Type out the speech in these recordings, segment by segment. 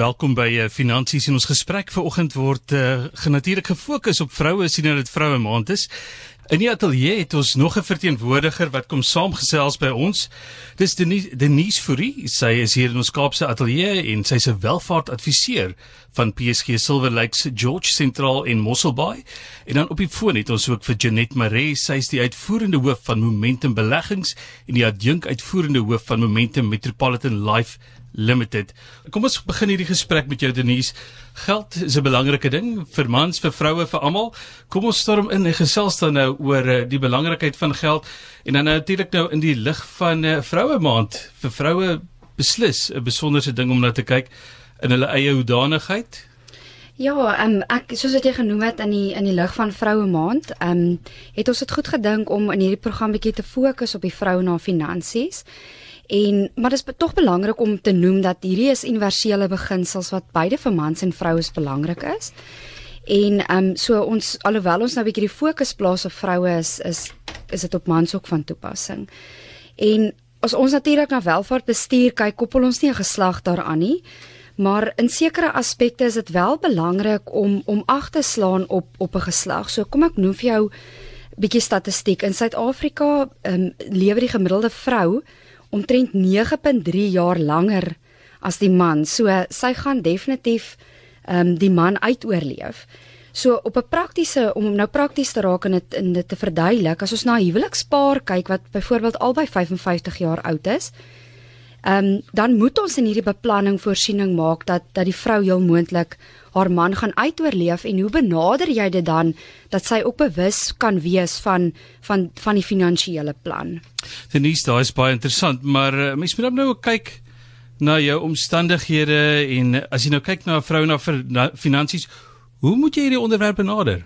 Welkom by uh, Finansies en ons gesprek vanoggend word uh, genatuurlik gefokus op vroue sien dat dit vroue maand is. In die ateljee het ons nog 'n verteenwoordiger wat kom saamgesels by ons. Dis Denise, Denise Fourie. Sy is hier in ons Kaapse ateljee en sy's 'n welvaartadviseur van PSG Silver Lakes George Sentraal in Mosselbaai. En dan op die foon het ons ook vir Janet Maree. Sy is die uitvoerende hoof van Momentum Beleggings en die adjunk uitvoerende hoof van Momentum Metropolitan Life Limited. Kom ons begin hierdie gesprek met jou Denise. Geld is 'n belangrike ding vir mans, vir vroue, vir almal. Kom ons storm in en gesels dan nou oor uh, die belangrikheid van geld en dan natuurlik nou in die lig van uh, vroue maand vir vroue beslis 'n besonderse ding om na te kyk in hulle eie hoedanigheid. Ja, um, ek soos wat jy genoem het in die in die lig van vroue maand, ehm um, het ons dit goed gedink om in hierdie program bietjie te fokus op die vrou na finansies. En maar dit is tog belangrik om te noem dat hierdie is universele beginsels wat beide vir mans en vrouens belangrik is. En ehm um, so ons alhoewel ons nou 'n bietjie die fokus plaas op vroue is is is dit op mans ook van toepassing. En as ons natuurlik na welvaart bestuur kyk, koppel ons nie 'n geslag daaraan nie. Maar in sekere aspekte is dit wel belangrik om om ag te slaan op op 'n geslag. So kom ek noem vir jou 'n bietjie statistiek. In Suid-Afrika ehm um, lewer die gemiddelde vrou omtrent 9.3 jaar langer as die man. So sy gaan definitief ehm um, die man uitoorleef. So op 'n praktiese om nou prakties te raak en dit in dit te verduidelik, as ons na huwelikspaar kyk wat byvoorbeeld albei 55 jaar oud is, ehm um, dan moet ons in hierdie beplanning voorsiening maak dat dat die vrou heel moontlik haar man gaan uitoorleef en hoe benader jy dit dan dat sy ook bewus kan wees van van van die finansiële plan. Denise, daai is baie interessant, maar uh, mens moet nou kyk na jou omstandighede en as jy nou kyk na 'n vrou na, na finansies, hoe moet jy hierdie onderwerp benader?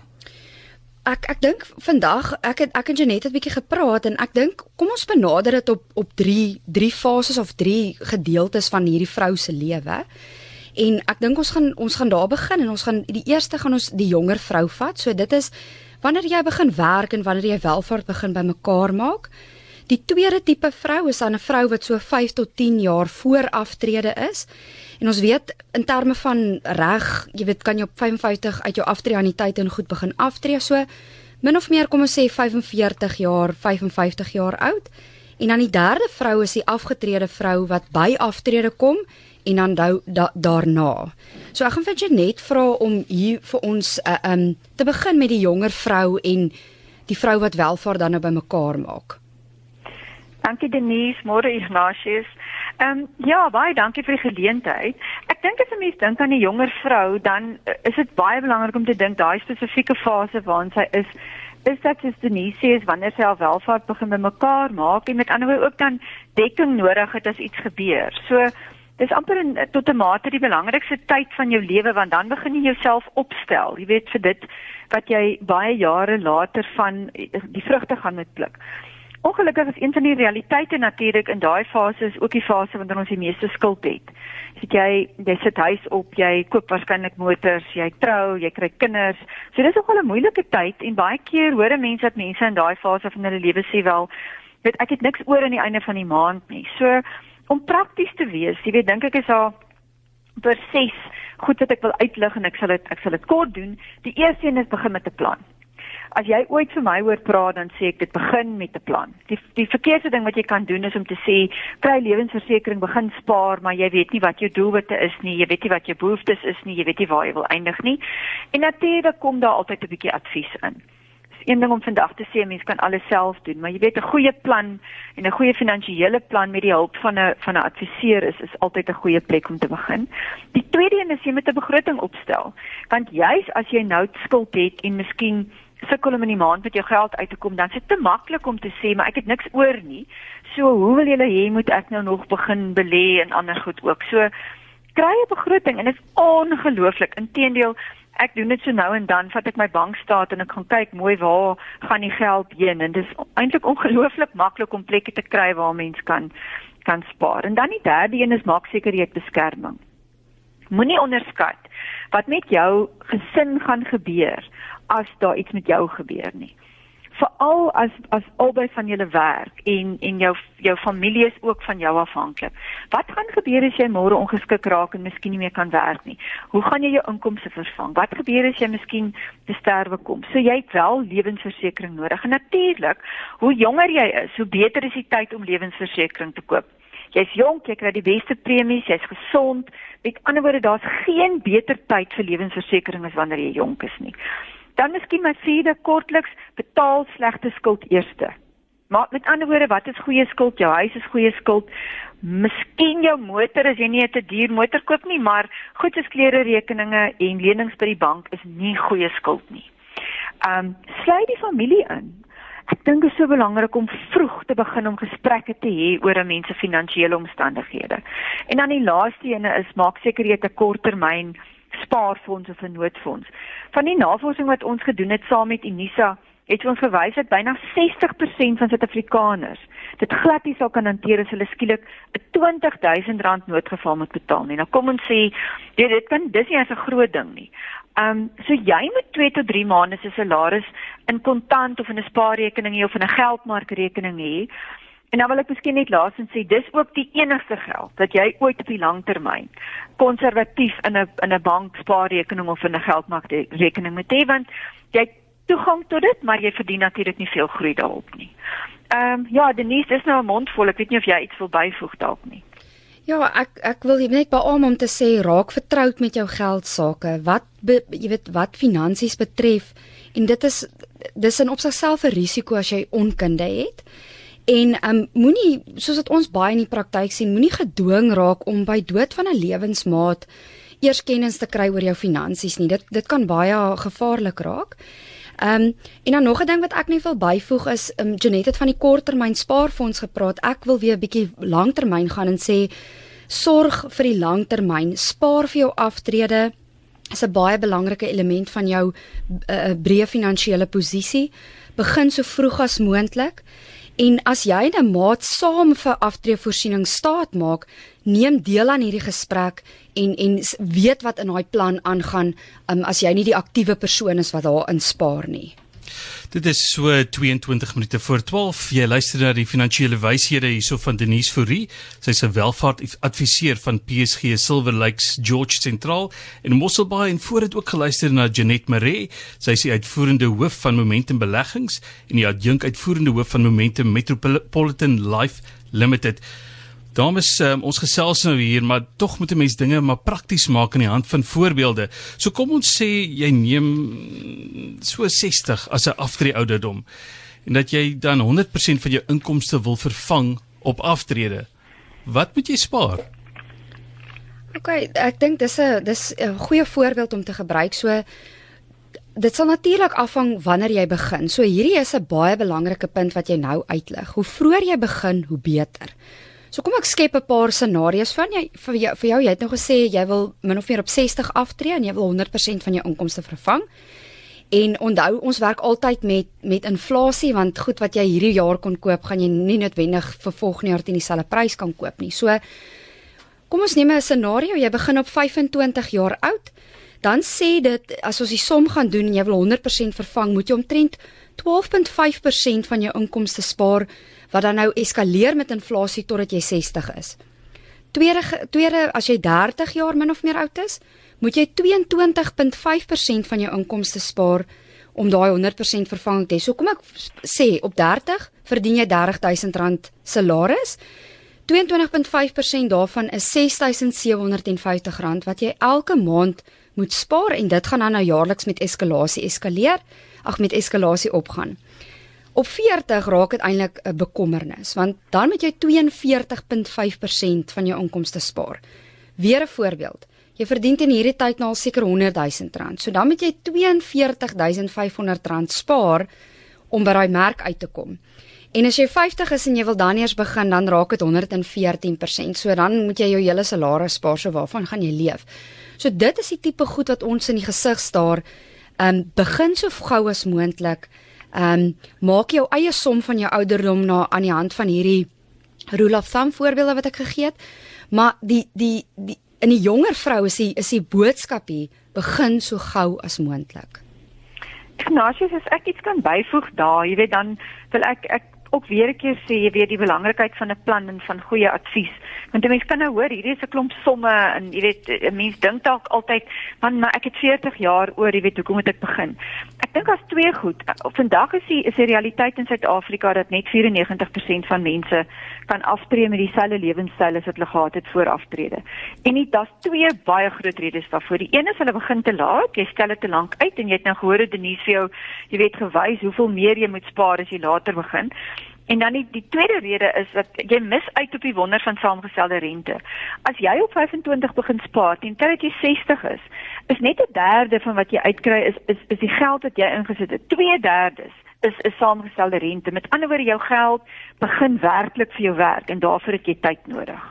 Ek ek dink vandag ek het ek en Janet het 'n bietjie gepraat en ek dink kom ons benader dit op op 3 3 fases of 3 gedeeltes van hierdie vrou se lewe. En ek dink ons gaan ons gaan daar begin en ons gaan die eerste gaan ons die jonger vrou vat. So dit is wanneer jy begin werk en wanneer jy welvaart begin bymekaar maak. Die tweede tipe vrou is dan 'n vrou wat so 5 tot 10 jaar voor aftrede is. En ons weet in terme van reg, jy weet kan jy op 55 uit jou die tyd en goed begin aftree. So min of meer kom ons sê 45 jaar, 55 jaar oud. En dan die derde vrou is die afgetrede vrou wat by aftrede kom en dan dou, da, daarna. So ek gaan vir Janet vra om hier vir ons uh, um te begin met die jonger vrou en die vrou wat welvaart dan nou bymekaar maak. Dankie Denise, môre Ignatius. Ehm um, ja, baie dankie vir die geleentheid. Ek dink as 'n mens dink aan 'n jonger vrou, dan uh, is dit baie belangrik om te dink daai spesifieke fase waarin sy is is dat soos Denise is wanneer sy al welvaart begin bymekaar maak en met ander woorde ook dan dekking nodig het as iets gebeur. So dis amper in, tot 'n mate die belangrikste tyd van jou lewe want dan begin jy jouself opstel. Jy weet vir dit wat jy baie jare later van die vrugte gaan met pluk. Ongelukkig is een van die realiteite natuurlik in daai fase is ook die fase wanneer ons die meeste skuld het. As jy jy sit huis op, jy koop waarskynlik motors, jy trou, jy kry kinders. So dis nogal 'n moeilike tyd en baie keer hoor mense dat mense in daai fase van hulle lewe sê wel, weet ek het niks oor aan die einde van die maand nie. So om prakties te wees, jy weet dink ek is daar proses goed wat ek wil uitlig en ek sal dit ek sal dit kort doen. Die eerste een is begin met 'n plan as jy ooit vir my hoor praat dan sê ek dit begin met 'n plan. Die die verkeerde ding wat jy kan doen is om te sê kry lewensversekering, begin spaar, maar jy weet nie wat jou doelwitte is nie, jy weet nie wat jou behoeftes is nie, jy weet nie waar jy wil eindig nie. En natuurlik kom daar altyd 'n bietjie advies in. Een ding om vandag te sê mense kan alles self doen, maar jy weet 'n goeie plan en 'n goeie finansiële plan met die hulp van 'n van 'n adviseur is is altyd 'n goeie plek om te begin. Die tweede een is jy met 'n begroting opstel. Want juis as jy nou skuld het en miskien sukkel om in die maand met jou geld uit te kom, dan is dit te maklik om te sê maar ek het niks oor nie. So hoe wil julle hê moet ek nou nog begin belê en ander goed ook. So kry 'n begroting en dit is ongelooflik. Inteendeel, ek doen dit so nou en dan vat ek my bankstaat en ek gaan kyk mooi waar gaan die geld heen en dit is eintlik ongelooflik maklik om plekke te kry waar mens kan kan spaar. En dan die derde een is maak seker jy het beskerming. Moenie onderskat wat met jou gesin gaan gebeur as daar iets met jou gebeur nie. veral as as albei van julle werk en en jou jou familie is ook van jou afhanklik. Wat gaan gebeur as jy môre ongeskik raak en miskien nie meer kan werk nie? Hoe gaan jy jou inkomste vervang? Wat gebeur as jy miskien te sterwe kom? So jy het wel lewensversekering nodig. En natuurlik, hoe jonger jy is, hoe beter is die tyd om lewensversekering te koop. Jy's jonk, jy kry die beste premies, jy's gesond. Met ander woorde, daar's geen beter tyd vir lewensversekering as wanneer jy jonk is nie. Dan miskien my vierde kortliks betaal slegte skuld eerste. Maar met ander woorde, wat is goeie skuld? Jou huis is goeie skuld. Miskien jou motor as jy nie 'n te duur motor koop nie, maar goed soos klere rekeninge en lenings by die bank is nie goeie skuld nie. Um sluit die familie in. Ek dink dit is so belangrik om vroeg te begin om gesprekke te hê oor 'n mens se finansiële omstandighede. En dan die laaste ene is maak seker jy het 'n korttermyn spaarfonds of 'n noodfonds. Van die navorsing wat ons gedoen het saam met Unisa, het ons gewys dat byna 60% van Suid-Afrikaners dit glad nie sou kan hanteer as hulle skielik 'n R20000 noodgeval moet betaal nie. Nou kom ons sê, jy dit kan dis nie 'n groot ding nie. Ehm um, so jy moet 2 tot 3 maande se salaris in kontant of in 'n spaarrekening hê of in 'n geldmarkrekening hê. En nou wil ek miskien net laasens sê dis ook die enigste geld wat jy ooit op die langtermyn konservatief in 'n in 'n bank spaarrekening of in 'n geldmarkrekening moet hê want jy toegang tot dit, maar jy verdien natuurlik nie veel groei daarop nie. Ehm um, ja, Denise, dis nou 'n mondvol. Ek weet nie of jy iets wil byvoeg dalk nie. Ja, ek ek wil net beamoen om te sê raak vertroud met jou geld sake. Wat be, jy weet wat finansies betref en dit is dis in op sigself 'n risiko as jy onkunde het. En um moenie soos wat ons baie in die praktyk sien, moenie gedwing raak om by dood van 'n lewensmaat eers kennis te kry oor jou finansies nie. Dit dit kan baie gevaarlik raak. Um en dan nog 'n ding wat ek net wil byvoeg is um Janet het van die korttermyn spaarfonds gepraat. Ek wil weer 'n bietjie langtermyn gaan en sê sorg vir die langtermyn. Spaar vir jou aftrede is 'n baie belangrike element van jou uh, breë finansiële posisie. Begin so vroeg as moontlik. En as jy 'n maat saam vir aftreevoorsiening staat maak, neem deel aan hierdie gesprek en en weet wat in daai plan aangaan, um, as jy nie die aktiewe persoon is wat daar inspaar nie. Dit is so 22 minute voor 12. Jy luister na die finansiële wyshede hierso van Denise Fourie. Sy's 'n welvaartadviseur van PSG Silver Lakes George Sentraal in Mosselbaai en voor dit ook geluister na Janet Maree. Sy is die uitvoerende hoof van Momentum Beleggings en die adjunk uitvoerende hoof van Momentum Metropolitan Life Limited. Dames, um, ons gesels nou hier, maar tog moet 'n mens dinge maar prakties maak in die hand van voorbeelde. So kom ons sê jy neem so 60 as 'n aftrede ouderdom en dat jy dan 100% van jou inkomste wil vervang op aftrede. Wat moet jy spaar? OK, ek dink dis 'n dis 'n goeie voorbeeld om te gebruik. So dit sal natuurlik afhang wanneer jy begin. So hierdie is 'n baie belangrike punt wat jy nou uitlig. Hoe vroeër jy begin, hoe beter. So kom ek skep 'n paar scenario's van jy vir jou vir jou jy het nou gesê jy wil min of meer op 60 aftree en jy wil 100% van jou inkomste vervang. En onthou ons werk altyd met met inflasie want goed wat jy hierdie jaar kon koop, gaan jy nie noodwendig vir volgende jaar teen dieselfde prys kan koop nie. So kom ons neem 'n scenario, jy begin op 25 jaar oud. Dan sê dit as ons die som gaan doen en jy wil 100% vervang, moet jy omtrent 12.5% van jou inkomste spaar wat dan nou eskaleer met inflasie totdat jy 60 is. Tweede tweede as jy 30 jaar min of meer oud is, moet jy 22.5% van jou inkomste spaar om daai 100% vervanging te hê. So kom ek sê op 30 verdien jy R30000 salaris. 22.5% daarvan is R6750 wat jy elke maand moet spaar en dit gaan dan nou jaarliks met eskalasie eskaleer, ag met eskalasie opgaan. Op 40 raak dit eintlik 'n bekommernis want dan moet jy 42.5% van jou inkomste spaar. Weer 'n voorbeeld. Jy verdien in hierdie tyd nou al seker 100 000 rand. So dan moet jy 42500 rand spaar om by daai merk uit te kom. En as jy 50 is en jy wil dan eers begin, dan raak dit 114%. So dan moet jy jou hele salaris spaar, so waarvan gaan jy leef? So dit is die tipe goed wat ons in die gesig staar. Ehm um, begin so gou as moontlik. Ehm um, maak jou eie som van jou ouderdom na aan die hand van hierdie rule of thumb voorbeelde wat ek gegee het. Maar die die die in die jonger vroue is die is die boodskap hier begin so gou as moontlik. Ignatius, as ek iets kan byvoeg daar, jy weet dan wil ek ek ook weer 'n keer sê jy weet die belangrikheid van 'n plan en van goeie advies. Want 'n mens kan nou hoor, hierdie is 'n klomp somme en jy weet 'n mens dink dalk altyd, man, maar ek het 40 jaar oor, jy weet, hoekom moet ek begin? Ek dink as twee goed. Vandag is die is die realiteit in Suid-Afrika dat net 94% van mense kan aftree met dieselfde lewenstyl as wat hulle gehad het voor aftrede. En dit daar's twee baie groot redes daarvoor. Die een is hulle begin te laat, jy stel dit te lank uit en jy het nou gehoor dat Denise vir jou, jy weet, gewys hoeveel meer jy moet spaar as jy later begin. En dan die, die tweede rede is dat jy mis uit op die wonder van saamgestelde rente. As jy op 25 begin spaar teen tyd jy 60 is, is net 'n derde van wat jy uitkry is is is die geld wat jy ingesit het. 2/3 is 'n saamgestelde rente. Met ander woorde, jou geld begin werklik vir jou werk en daarvoor het jy tyd nodig.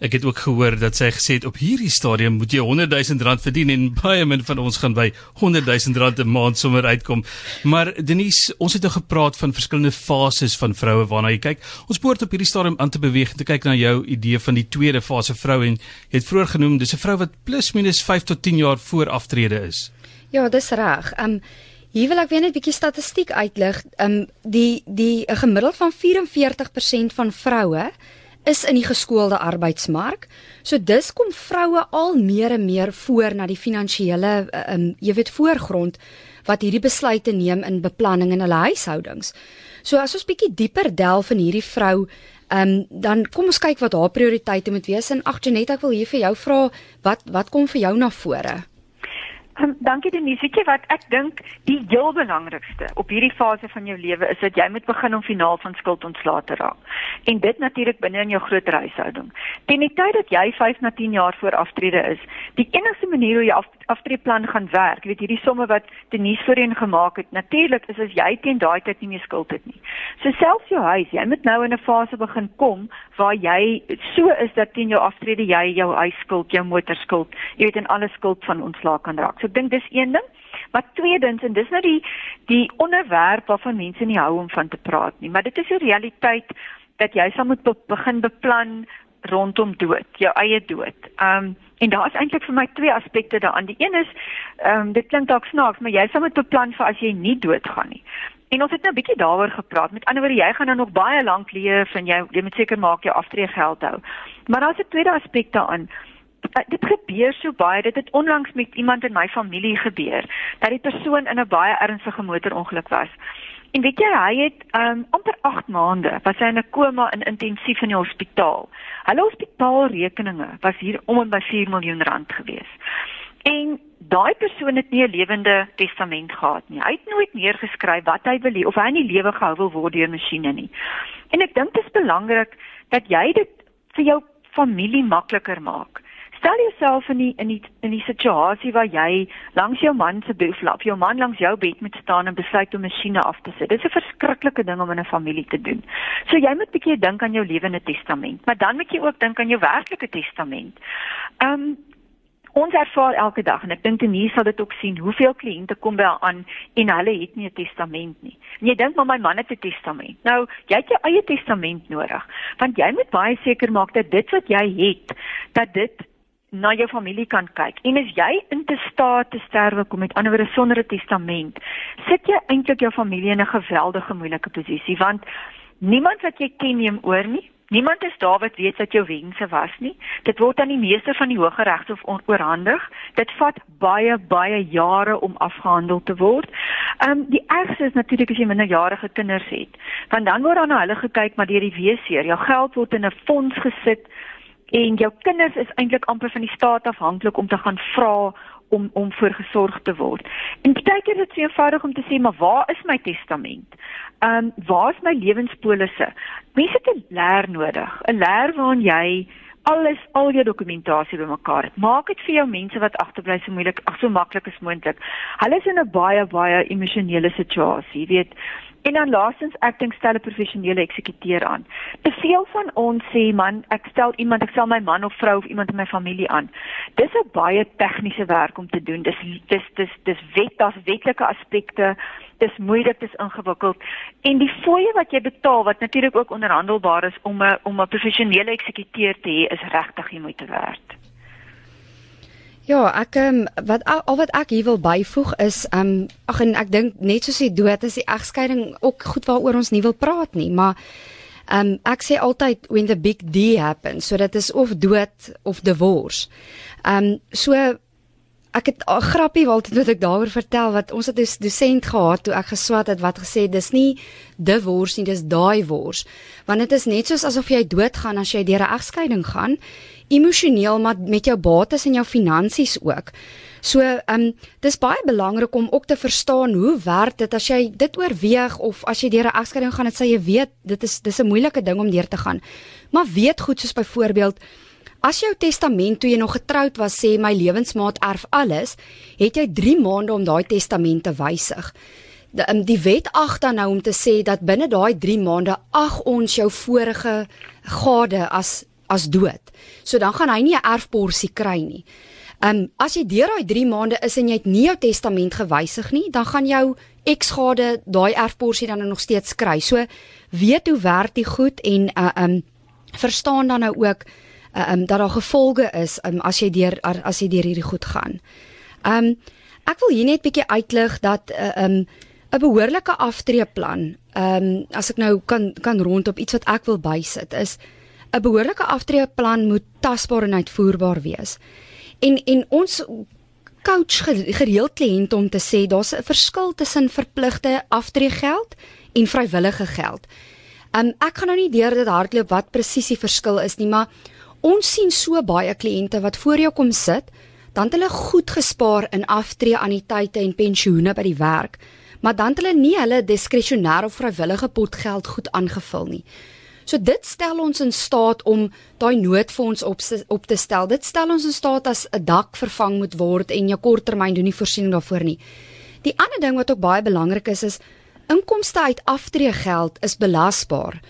Ek het ook gehoor dat sy gesê het op hierdie stadium moet jy 100 000 rand verdien en baie min van ons gaan by 100 000 rand 'n maand sommer uitkom. Maar Denise, ons het nou gepraat van verskillende fases van vroue waarna jy kyk. Ons behoort op hierdie stadium aan te beweeg en te kyk na jou idee van die tweede fase vrou en jy het vroeër genoem dis 'n vrou wat plus minus 5 tot 10 jaar voor aftrede is. Ja, dis reg. Um Hier wil ek weer net 'n bietjie statistiek uitlig. Um die die 'n gemiddeld van 44% van vroue is in die geskoolde arbeidsmark. So dis kom vroue al meer en meer voor na die finansiële um jy weet voorgrond wat hierdie besluite neem in beplanning in hulle huishoudings. So as ons bietjie dieper delf in hierdie vrou Um dan kom ons kyk wat haar prioriteite moet wees en ag Janet ek wil hier vir jou vra wat wat kom vir jou na vore? Um, dankie Denise. Weet jy wat ek dink die heel belangrikste op hierdie fase van jou lewe is dat jy moet begin om finaal van skuld ontslae te raak. En dit natuurlik binne in jou groter huishouding. Teen die tyd dat jy 5 na 10 jaar voor aftrede is, die enigste manier hoe jy af, aftreeplan gaan werk, weet hierdie somme wat Denise voorheen gemaak het, natuurlik is as jy teen daai tyd nie meer skuld het nie. So selfs jou huis, jy moet nou in 'n fase begin kom waar jy so is dat teen jou aftrede jy jou huis skuld, jou motor skuld, jy weet en alle skuld van ontslae kan raak. So ek dink dis een ding. Maar tweedens en dis nou die die onderwerp waarvan mense nie hou om van te praat nie, maar dit is 'n realiteit dat jy sal moet be begin beplan rondom dood, jou eie dood. Um en daar is eintlik vir my twee aspekte daaraan. Die een is um dit klink dalk snaaks, maar jy sal moet beplan vir as jy nie doodgaan nie. En ons het nou 'n bietjie daaroor gepraat. Met ander woorde, jy gaan nou nog baie lank leef en jy jy moet seker maak jy aftreë geld hou. Maar daar's 'n tweede aspek daaraan. Uh, dit gebeur so baie dit het onlangs met iemand in my familie gebeur dat die persoon in 'n baie ernstige motorongeluk was en weet jy hy het um, amper 8 maande was hy in 'n koma in intensief in die hospitaal. Hulle hospitaalrekeninge was hier om en by 4 miljoen rand gewees. En daai persoon het nie 'n lewende testament gehad nie. Hy het nooit neergeskryf wat hy wil hê of hy in die lewe gehou wil word deur masjiene nie. En ek dink dit is belangrik dat jy dit vir jou familie makliker maak Stel jouself in die in die in die situasie waar jy langs jou man se bed of jou man langs jou bed moet staan en besluit om 'n masjiene af te sit. Dit is 'n verskriklike ding om in 'n familie te doen. So jy moet bietjie dink aan jou lewende testament, maar dan moet jy ook dink aan jou werklike testament. Um ons ervaar elke dag en ek dink Denise sal dit ook sien hoeveel kliënte kom by aan en hulle het nie 'n testament nie. En jy dink maar my man het 'n testament. Nou, jy het jou eie testament nodig, want jy moet baie seker maak dat dit wat jy het, dat dit na jou familie kan kyk. En as jy in te staat te sterwe kom met ander woorde sonder 'n testament, sit jy eintlik jou familie in 'n geweldige moeilike posisie want niemand wat jy ken neem oor nie. Niemand is daar wat weet wat jou wense was nie. Dit word aan die meester van die Hoge Regshof oorhandig. Dit vat baie baie jare om afgehandel te word. Ehm um, die ergste is natuurlik as jy minderjarige kinders het. Want dan word dan na hulle gekyk maar deur die WC. Jou geld word in 'n fonds gesit en jou kinders is eintlik amper van die staat afhanklik om te gaan vra om om voorgesorg te word. En baie keer is dit so eenvoudig om te sê, maar waar is my testament? Ehm um, waar is my lewenspolisse? Mense het 'n leer nodig, 'n leer waarin jy alles al jou dokumentasie bymekaar. Maak dit vir jou mense wat agterbly so moeilik, ag so maklik as moontlik. Hulle is in 'n baie baie emosionele situasie, weet En dan laastens ek dink stel 'n professionele eksekuteur aan. Te veel van ons sê man, ek stel iemand, ek stel my man of vrou of iemand in my familie aan. Dis 'n baie tegniese werk om te doen. Dis dis dis dis wet, daar's wetlike aspekte. Dis moeilik, dis ingewikkeld. En die fooie wat jy betaal wat natuurlik ook onderhandelbaar is om 'n om 'n professionele eksekuteur te hê, is regtig jy moet te werd. Ja, ek um, wat al wat ek hier wil byvoeg is um ag en ek dink net soos die dood is die egskeiding ook goed waaroor ons nie wil praat nie, maar um ek sê altyd when the big D happens, so dit is of dood of divorce. Um so ek het 'n grappie wil dit wat ek daaroor vertel wat ons het 'n dosent gehad toe ek geswat het wat gesê dis nie divorce nie, dis daai wors. Want dit is net soos asof jy doodgaan as jy deur 'n egskeiding gaan emosioneel maar met jou bates en jou finansies ook. So, ehm um, dis baie belangrik om ook te verstaan hoe werk dit as jy dit oorweeg of as jy deur 'n egskeiding gaan, dit sê jy weet dit is dis 'n moeilike ding om deur te gaan. Maar weet goed soos byvoorbeeld As jou testament toe jy nog getroud was sê my lewensmaat erf alles, het jy 3 maande om daai testament te wysig. Die, um, die wet ag dan nou om te sê dat binne daai 3 maande ag ons jou vorige gade as as dood. So dan gaan hy nie 'n erfporsie kry nie. Um as jy deur daai 3 maande is en jy het nie jou testament gewysig nie, dan gaan jou eksgade daai erfporsie dan nog steeds kry. So weet hoe werk dit goed en uh um verstaan dan nou ook um dat daar gevolge is um as jy deur as jy deur hierdie goed gaan. Um ek wil hier net bietjie uitlig dat uh, um 'n behoorlike aftreeplan, um as ek nou kan kan rond op iets wat ek wil bysit is 'n behoorlike aftreeplan moet tasbaar en uitvoerbaar wees. En en ons coach gereeld kliënte om te sê daar's 'n verskil tussen verpligte aftreegeld en vrywillige geld. Um ek gaan nou nie deur dit hardloop wat presies die verskil is nie, maar ons sien so baie kliënte wat voor jou kom sit, dan het hulle goed gespaar in aftree anniteite en pensioene by die werk, maar dan het hulle nie hulle diskresionêre of vrywillige potgeld goed aangevul nie. So dit stel ons in staat om daai noodfonds op op te stel. Dit stel ons in staat as 'n dak vervang moet word en jou korttermyn doen nie voorsiening daarvoor nie. Die ander ding wat ook baie belangrik is is inkomste uit aftreegeld is belasbaar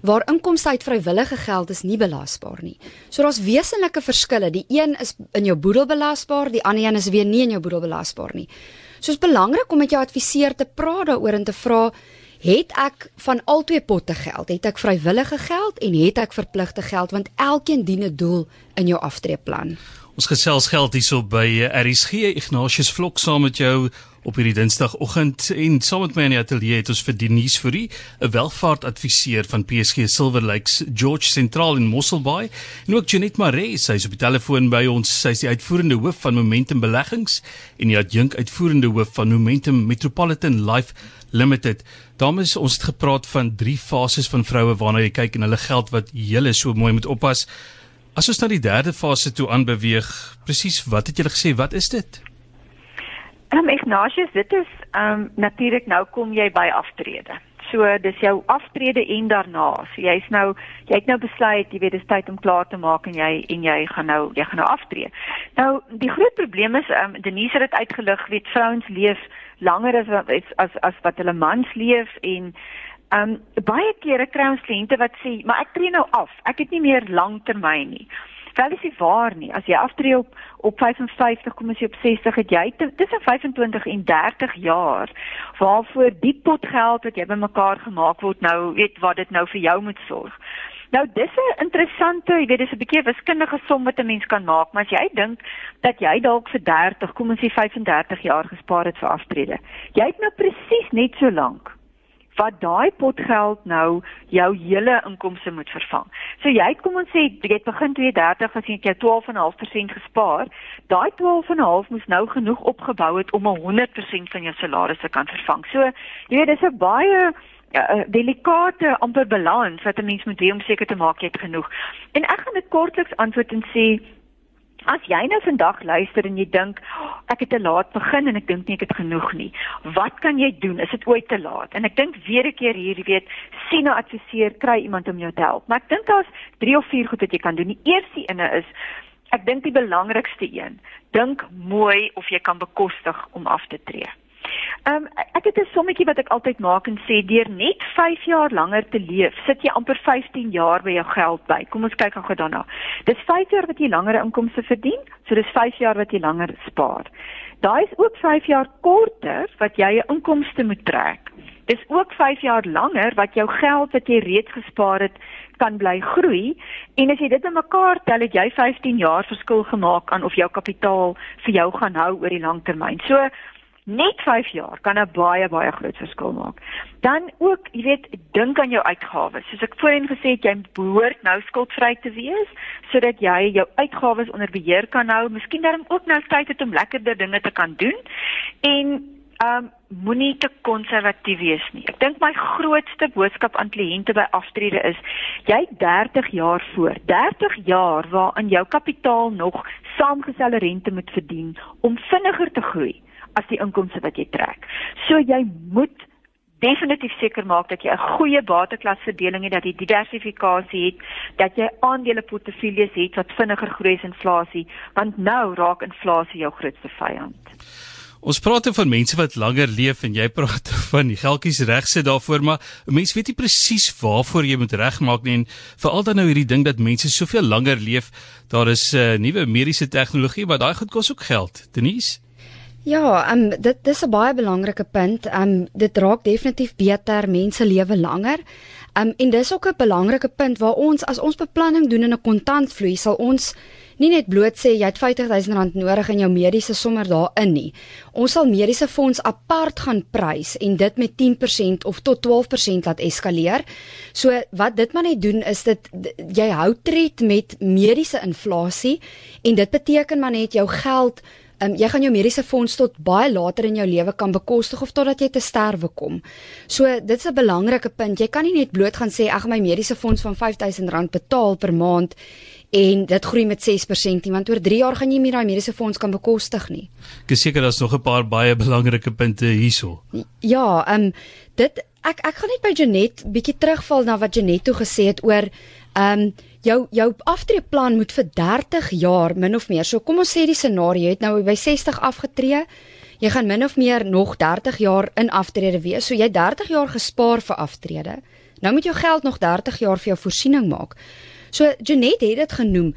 waar inkomste uit vrywillige geld is nie belasbaar nie. So daar's wesenlike verskille. Die een is in jou boedel belasbaar, die ander een is weer nie in jou boedel belasbaar nie. So is belangrik om met jou adviseur te praat daaroor en te vra het ek van albei potte geld, het ek vrywillige geld en het ek verpligte geld want elkeen dien 'n doel in jou aftreeplan. Ons gesels geld hierso by eh, RSG Ignatius Vlok saam met jou op hierdie Dinsdagoggend en saam met my in die ateljee het ons vir Denise Fourie, 'n welvaartadviseur van PSG Silver Lakes George Sentraal in Mosselbaai en ook Janet Maree, sy is op die telefoon by ons. Sy is die uitvoerende hoof van Momentum Beleggings en die adjunk uitvoerende hoof van Momentum Metropolitan Life Limited. Dames, ons het gepraat van drie fases van vroue waarna jy kyk en hulle geld wat jy so mooi moet oppas. As ons na die derde fase toe aanbeweeg, presies wat het julle gesê? Wat is dit? Ehm um, Ignatius, dit is ehm um, natuurlik nou kom jy by aftrede. So dis jou aftrede en daarna. So jy's nou jy het nou besluit, jy weet dis tyd om klaar te maak en jy en jy gaan nou jy gaan nou aftree. Nou die groot probleem is ehm um, Denise het dit uitgelig, weet vrouens leef langer as as as wat hulle mans leef en ehm um, baie kere kry ons kliënte wat sê, "Maar ek tree nou af. Ek het nie meer langtermyn nie." Wel is dit waar nie. As jy aftree op op 55, kom as jy op 60 het jy tussen 25 en 30 jaar waarvoor die pot geld wat jy bymekaar gemaak word nou weet wat dit nou vir jou moet sorg. Nou dis 'n interessante, jy weet dis 'n bietjie wiskundige som wat 'n mens kan maak, maar as jy dink dat jy dalk vir 30, kom ons sê 35 jaar gespaar het vir aftrede. Jy het nou presies net so lank wat daai potgeld nou jou hele inkomste moet vervang. So jy kom ons sê jy het begin 32 as jy 12.5% gespaar, daai 12.5 moes nou genoeg opgebou het om 100% van jou salaris te kan vervang. So jy weet dis 'n baie Ja, delikate amper balans wat 'n mens moet hê om seker te maak jy het genoeg. En ek gaan dit kortliks antwoord en sê As jy nou vandag luister en jy dink oh, ek het te laat begin en ek dink nie ek het genoeg nie. Wat kan jy doen? Is dit ooit te laat? En ek dink weer 'n keer hier, jy weet, sien 'n adviseur, kry iemand om jou te help. Maar ek dink daar's 3 of 4 goed wat jy kan doen. Die eerste ene is ek dink die belangrikste een. Dink mooi of jy kan bekostig om af te tree. Ehm um, ek het 'n sommetjie wat ek altyd maak en sê deur net 5 jaar langer te leef, sit jy amper 15 jaar by jou geld by. Kom ons kyk gou daarna. Dis 5 jaar wat jy langer inkomste verdien, so dis 5 jaar wat jy langer spaar. Daai is ook 5 jaar korter wat jy 'n inkomste moet trek. dis ook 5 jaar langer wat jou geld wat jy reeds gespaar het kan bly groei en as jy dit bymekaar tel het jy 15 jaar verskil gemaak aan of jou kapitaal vir jou gaan hou oor die lang termyn. So net 5 jaar kan 'n baie baie groot verskil maak. Dan ook, jy weet, dink aan jou uitgawes. Soos ek voorheen gesê het, jy behoort nou skuldvry te wees sodat jy jou uitgawes onder beheer kan hou. Miskien dan ook nou tyd het om lekkerder dinge te kan doen. En ehm um, moenie te konservatief wees nie. Ek dink my grootste boodskap aan kliënte by aftrede is jy 30 jaar voor, 30 jaar waarin jou kapitaal nog saamgestelde rente moet verdien om vinniger te groei as die inkomste wat jy trek. So jy moet definitief seker maak dat jy 'n goeie bateklasverdeling het, dat jy diversifikasie het, dat jy aandeleportefeuilles het wat vinniger groei as inflasie, want nou raak inflasie jou grootste vyand. Ons praat van mense wat langer leef en jy praat van die geldjies regsit daarvoor maar 'n mens weet nie presies waarvoor jy moet regmaak nie en veral dan nou hierdie ding dat mense soveel langer leef daar is 'n uh, nuwe mediese tegnologie wat daai goed kos ook geld Denise Ja, um, dit dis 'n baie belangrike punt. Um dit raak definitief beter mense lewe langer. Um en dis ook 'n belangrike punt waar ons as ons beplanning doen in 'n kontantvloei sal ons nie net bloot sê jy het R50000 nodig in jou mediese sommer daarin nie. Ons sal mediese fonds apart gaan prys en dit met 10% of tot 12% laat eskaleer. So wat dit maar net doen is dit jy hou tred met mediese inflasie en dit beteken maar net jou geld Um, jy gaan jou mediese fonds tot baie later in jou lewe kan bekostig of totdat jy te sterwe kom. So dit's 'n belangrike punt. Jy kan nie net bloot gaan sê ag my mediese fonds van R5000 betaal per maand en dit groei met 6% nie want oor 3 jaar gaan jy nie daai mediese fonds kan bekostig nie. Ek is seker daar's nog 'n paar baie belangrike punte hierso. Ja, ehm um, dit ek ek gaan net by Janet bietjie terugval na wat Janet toe gesê het oor ehm um, jou jou aftreeplan moet vir 30 jaar min of meer. So kom ons sê die scenario, het nou by 60 afgetree. Jy gaan min of meer nog 30 jaar in aftrede wees. So jy 30 jaar gespaar vir aftrede. Nou moet jou geld nog 30 jaar vir jou voorsiening maak. So Janet het dit genoem.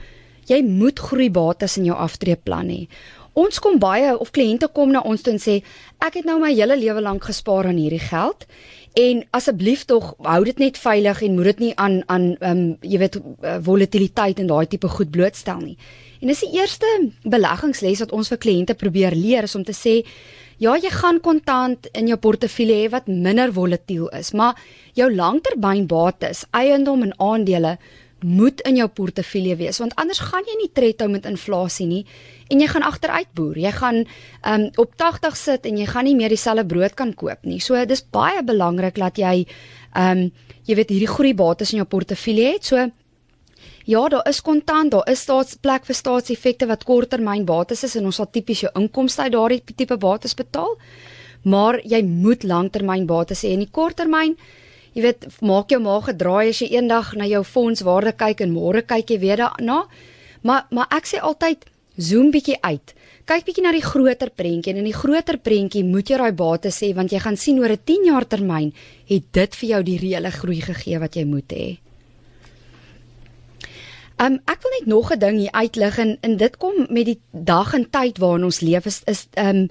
Jy moet groeibates in jou aftreeplan hê. Ons kom baie of kliënte kom na ons toe en sê ek het nou my hele lewe lank gespaar aan hierdie geld En asseblief tog hou dit net veilig en moet dit nie aan aan ehm um, jy weet uh, volatiliteit en daai tipe goed blootstel nie. En dis die eerste beleggingsles wat ons vir kliënte probeer leer is om te sê ja, jy gaan kontant in jou portefeulje hê wat minder volatiel is, maar jou langtermynbates, eiendom en aandele moet in jou portefeulje wees want anders gaan jy nie tred hou met inflasie nie en jy gaan agteruit boer. Jy gaan um op 80 sit en jy gaan nie meer dieselfde brood kan koop nie. So dis baie belangrik dat jy um jy weet hierdie groeibates in jou portefeulje het. So ja, daar is kontant, daar is staatsplek vir staatseffekte wat korttermynbates is en ons sal tipies jou inkomste uit daardie tipe bates betaal. Maar jy moet langtermynbates hê en die korttermyn Jy weet, maak jou maag gedraai as jy eendag na jou fondswaarde kyk en môre kyk jy weer daarna. Maar maar ek sê altyd zoom bietjie uit. Kyk bietjie na die groter prentjie en in die groter prentjie moet jy daai bates sê want jy gaan sien oor 'n 10 jaar termyn het dit vir jou die reële groei gegee wat jy moet hê. Um ek wil net nog 'n ding hier uitlig en en dit kom met die dag en tyd waarin ons leef is is um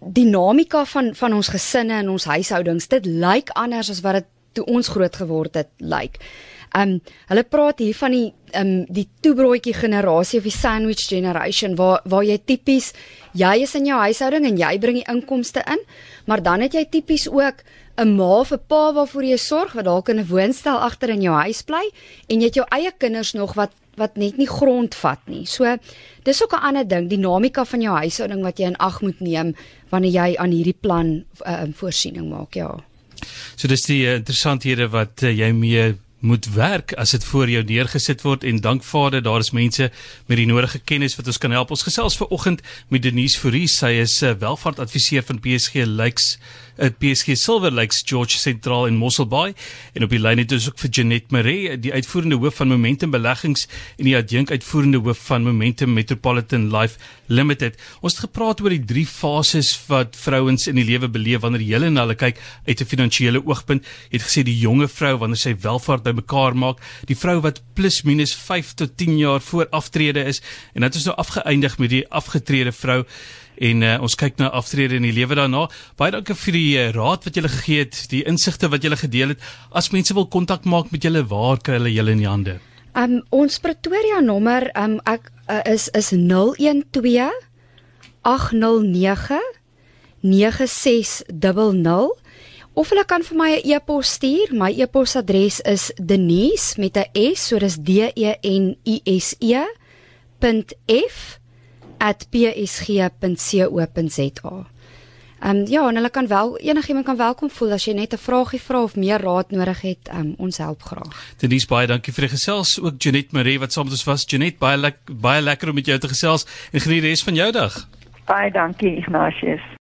dinamika van van ons gesinne en ons huishoudings. Dit lyk anders as wat dit toe ons groot geword het lyk. Um hulle praat hier van die um die toebroodjie generasie of die sandwich generation waar waar jy tipies jy is in jou huishouding en jy bring die inkomste in, maar dan het jy tipies ook 'n ma of 'n pa waarvoor jy sorg wat dalk in 'n woonstel agter in jou huis bly en jy het jou eie kinders nog wat wat net nie grond vat nie. So dis ook 'n ander ding, dinamika van jou huishouding wat jy in ag moet neem wanneer jy aan hierdie plan uh, voorsiening maak, ja. So dis die uh, interessanthede wat uh, jy mee moet werk as dit voor jou neergesit word en dank Vader daar is mense met die nodige kennis wat ons kan help. Ons gesels ver oggend met Denise Fourie, sy is 'n uh, welvaartadviseur van PSG Lakes at PSG Silver Lakes George Sentraal in Mosselbaai en op die lyn het ons ook vir Janet Maree, die uitvoerende hoof van Momentum Beleggings en die adjunk uitvoerende hoof van Momentum Metropolitan Life Limited. Ons het gepraat oor die drie fases wat vrouens in die lewe beleef wanneer hulle na hulle kyk uit 'n finansiële oogpunt. Jy het gesê die jonge vrou wanneer sy welvaart bymekaar maak, die vrou wat plus minus 5 tot 10 jaar voor aftrede is en dit is nou afgeëindig met die afgetrede vrou en uh, ons kyk na aftrede in die lewe daarna. Baie dankie vir die uh, raad wat julle gegee het, die insigte wat julle gedeel het. As mense wil kontak maak met julle, waar kry hulle julle in die hande? Um ons Pretoria nommer um ek uh, is is 012 809 9600 of hulle kan vir my 'n e-pos stuur. My e-posadres is denise met 'n s, so dis D E N I S E .f@psg.co.za. Ehm um, ja, en hulle kan wel enigiemand kan welkom voel as jy net 'n vragie vra of meer raad nodig het, ehm um, ons help graag. Denise baie dankie vir die gesels. Ook Janet Marie wat saam met ons was. Janet baie lek, baie lekker om met jou te gesels en geniet die res van jou dag. Baie dankie Ignatius.